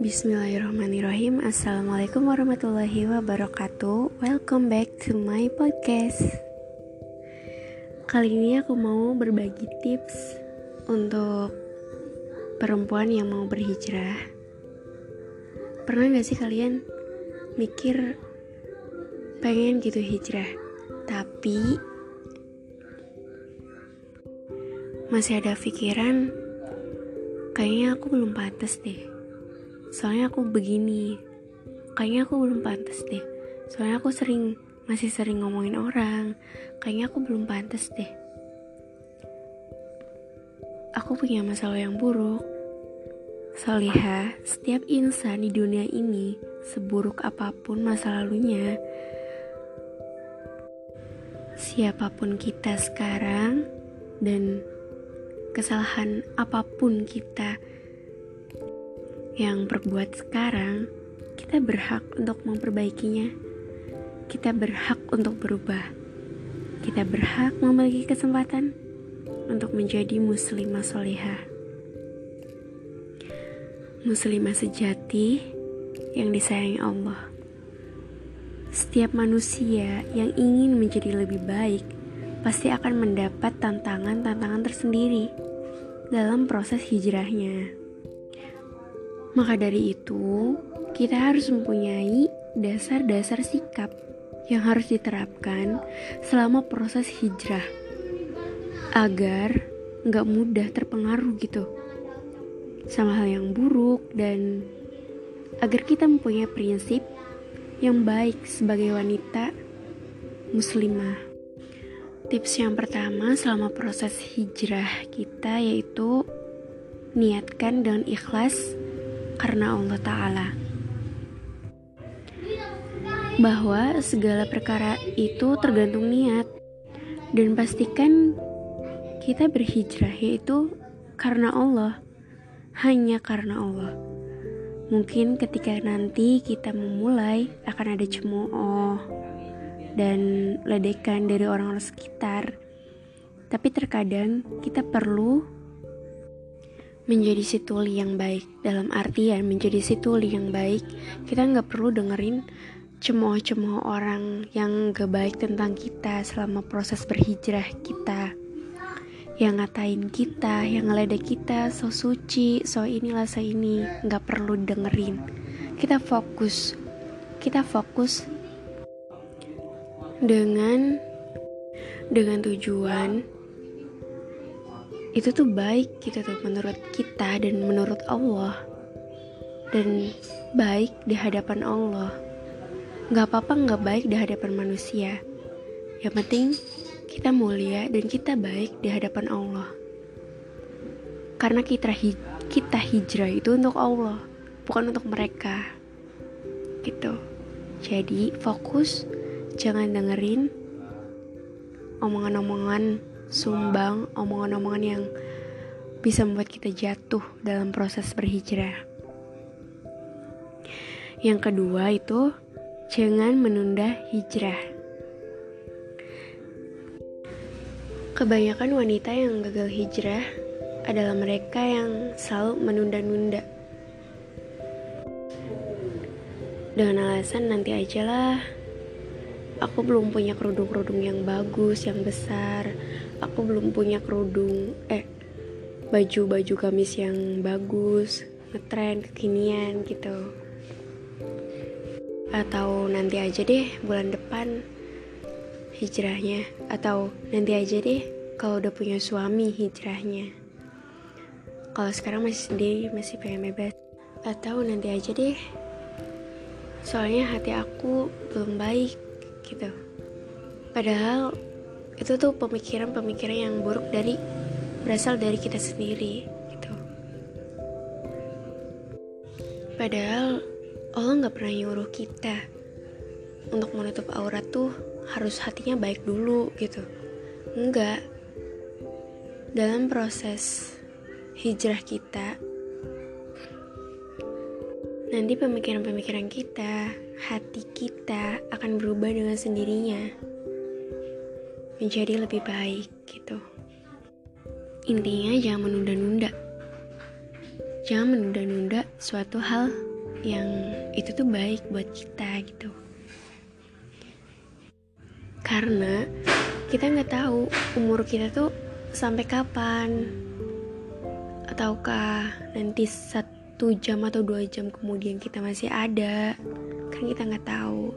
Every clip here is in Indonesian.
Bismillahirrahmanirrahim. Assalamualaikum warahmatullahi wabarakatuh. Welcome back to my podcast. Kali ini aku mau berbagi tips Untuk perempuan yang mau berhijrah. Pernah gak sih kalian mikir Pengen gitu hijrah? Tapi Masih ada pikiran Kayaknya aku belum pantas deh. Soalnya aku begini kayaknya aku belum pantas deh. Soalnya aku sering masih sering ngomongin orang kayaknya aku belum pantas deh. Aku punya masalah yang buruk. Solihah, setiap insan di dunia ini, seburuk apa pun masa lalunya, siapa pun kita sekarang, dan kesalahan apa pun kita yang berbuat sekarang, kita berhak untuk memperbaikinya. Kita berhak untuk berubah. Kita berhak memiliki kesempatan untuk menjadi muslimah solehah. Muslimah sejati yang disayangi Allah. Setiap manusia yang ingin menjadi lebih baik pasti akan mendapat tantangan-tantangan tersendiri dalam proses hijrahnya. Maka dari itu, kita harus mempunyai dasar-dasar sikap yang harus diterapkan selama proses hijrah agar nggak mudah terpengaruh gitu sama hal yang buruk dan agar kita mempunyai prinsip yang baik sebagai wanita muslimah. Tips yang pertama selama proses hijrah kita yaitu niatkan dengan ikhlas karena Allah Ta'ala. Bahwa segala perkara itu tergantung niat. Dan pastikan kita berhijrah yaitu karena Allah hanya karena Allah. Mungkin ketika nanti kita memulai akan ada cemooh dan ledekan dari orang-orang sekitar. Tapi terkadang kita perlu menjadi si tuli yang baik. Dalam artian menjadi si tuli yang baik kita nggak perlu dengerin cemooh-cemooh orang yang gak baik tentang kita selama proses berhijrah kita. Yang ngatain kita yang ngeledek kita so suci so inilah so ini. Nggak perlu dengerin. Kita fokus. Kita fokus dengan dengan tujuan. Itu tuh baik gitu tuh menurut kita dan menurut Allah. Dan baik di hadapan Allah. Nggak apa-apa nggak baik di hadapan manusia. Yang penting kita mulia dan kita baik di hadapan Allah. Karena kita hij kita hijrah itu untuk Allah bukan untuk mereka. Gitu. Jadi fokus jangan dengerin omongan-omongan sumbang omongan-omongan yang bisa membuat kita jatuh dalam proses berhijrah. Yang kedua itu jangan menunda hijrah. Kebanyakan wanita yang gagal hijrah adalah mereka yang selalu menunda-nunda. Dengan alasan nanti aja lah, aku belum punya kerudung-kerudung yang bagus, yang besar, aku belum punya kerudung eh baju-baju gamis yang bagus ngetren kekinian gitu. Atau nanti aja deh bulan depan hijrahnya. Atau nanti aja deh kalau udah punya suami hijrahnya. Kalau sekarang masih sendiri masih pengen bebas. Atau nanti aja deh. Soalnya hati aku belum baik gitu. Padahal itu tuh pemikiran-pemikiran yang buruk dari berasal dari kita sendiri gitu. Padahal Allah nggak pernah nyuruh kita untuk menutup aurat tuh harus hatinya baik dulu gitu. Enggak dalam proses hijrah kita nanti pemikiran-pemikiran kita hati kita akan berubah dengan sendirinya. Menjadi lebih baik gitu. intinya jangan menunda-nunda. Jangan menunda-nunda suatu hal yang itu tuh baik buat kita gitu. Karena kita nggak tahu umur kita tuh sampai kapan. Ataukah nanti satu jam atau dua jam kemudian kita masih ada kan kita nggak tahu.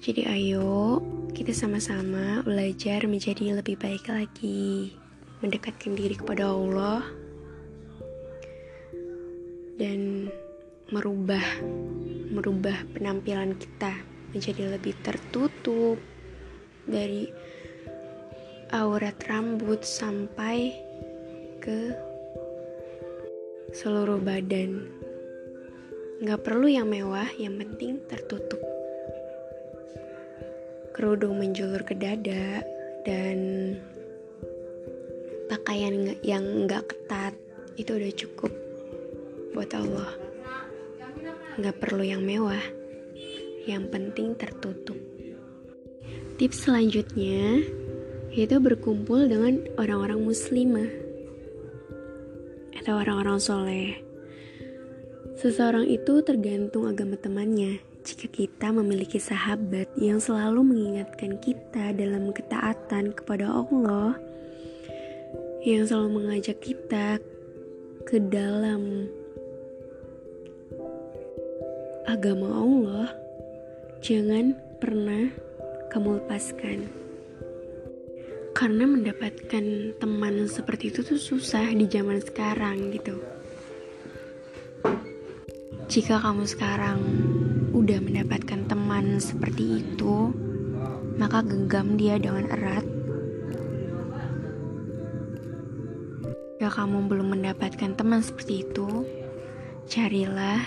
Jadi ayo kita sama-sama belajar menjadi lebih baik lagi. Mendekatkan diri kepada Allah. Dan merubah merubah penampilan kita menjadi lebih tertutup dari aurat rambut sampai ke seluruh badan. Nggak perlu yang mewah, yang penting tertutup. Kerudung menjulur ke dada dan pakaian yang nggak ketat itu udah cukup buat Allah. Nggak perlu yang mewah, yang penting tertutup. Tips selanjutnya yaitu berkumpul dengan orang-orang muslimah atau orang-orang soleh. Seseorang itu tergantung agama temannya. Jika kita memiliki sahabat yang selalu mengingatkan kita dalam ketaatan kepada Allah, yang selalu mengajak kita ke dalam agama Allah, jangan pernah kamu lepaskan. Karena mendapatkan teman seperti itu tuh susah di zaman sekarang gitu. Jika kamu sekarang udah mendapatkan teman seperti itu, maka genggam dia dengan erat Jika kamu belum mendapatkan teman seperti itu, carilah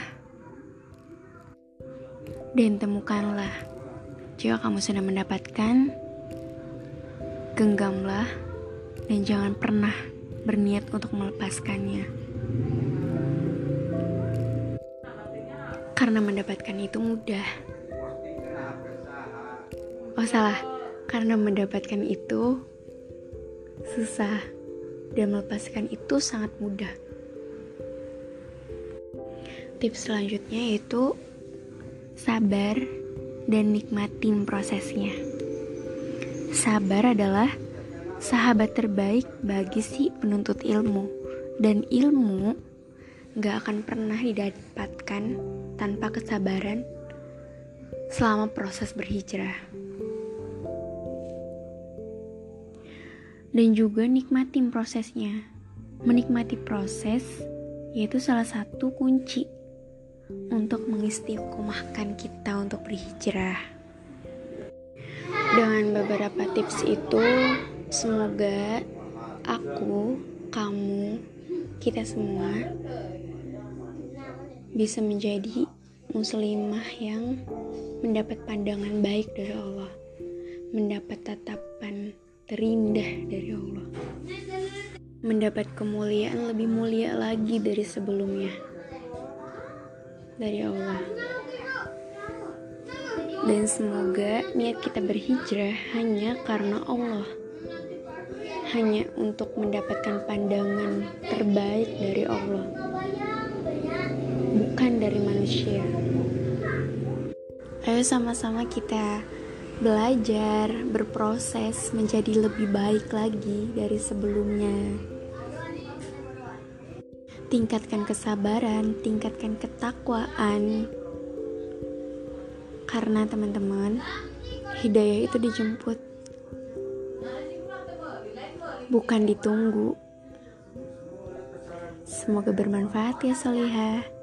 dan temukanlah. Jika kamu sudah mendapatkan, genggamlah dan jangan pernah berniat untuk melepaskannya. Karena mendapatkan itu mudah. Oh salah, karena mendapatkan itu susah dan melepaskan itu sangat mudah. Tips selanjutnya yaitu sabar dan nikmatin prosesnya. Sabar adalah sahabat terbaik bagi si penuntut ilmu dan ilmu gak akan pernah didapatkan tanpa kesabaran selama proses berhijrah. dan juga nikmatin prosesnya. Menikmati proses yaitu salah satu kunci untuk mengistiqomahkan kita untuk berhijrah. Dengan beberapa tips itu, semoga aku, kamu, kita semua bisa menjadi muslimah yang mendapat pandangan baik dari Allah, mendapat tatapan terindah dari Allah. Mendapat kemuliaan lebih mulia lagi dari sebelumnya. Dari Allah. Dan semoga niat kita berhijrah hanya karena Allah. Hanya untuk mendapatkan pandangan terbaik dari Allah. Bukan dari manusia. Ayo sama-sama kita belajar, berproses menjadi lebih baik lagi dari sebelumnya. Tingkatkan kesabaran, tingkatkan ketakwaan. Karena teman-teman, hidayah itu dijemput. Bukan ditunggu. Semoga bermanfaat ya Solihah.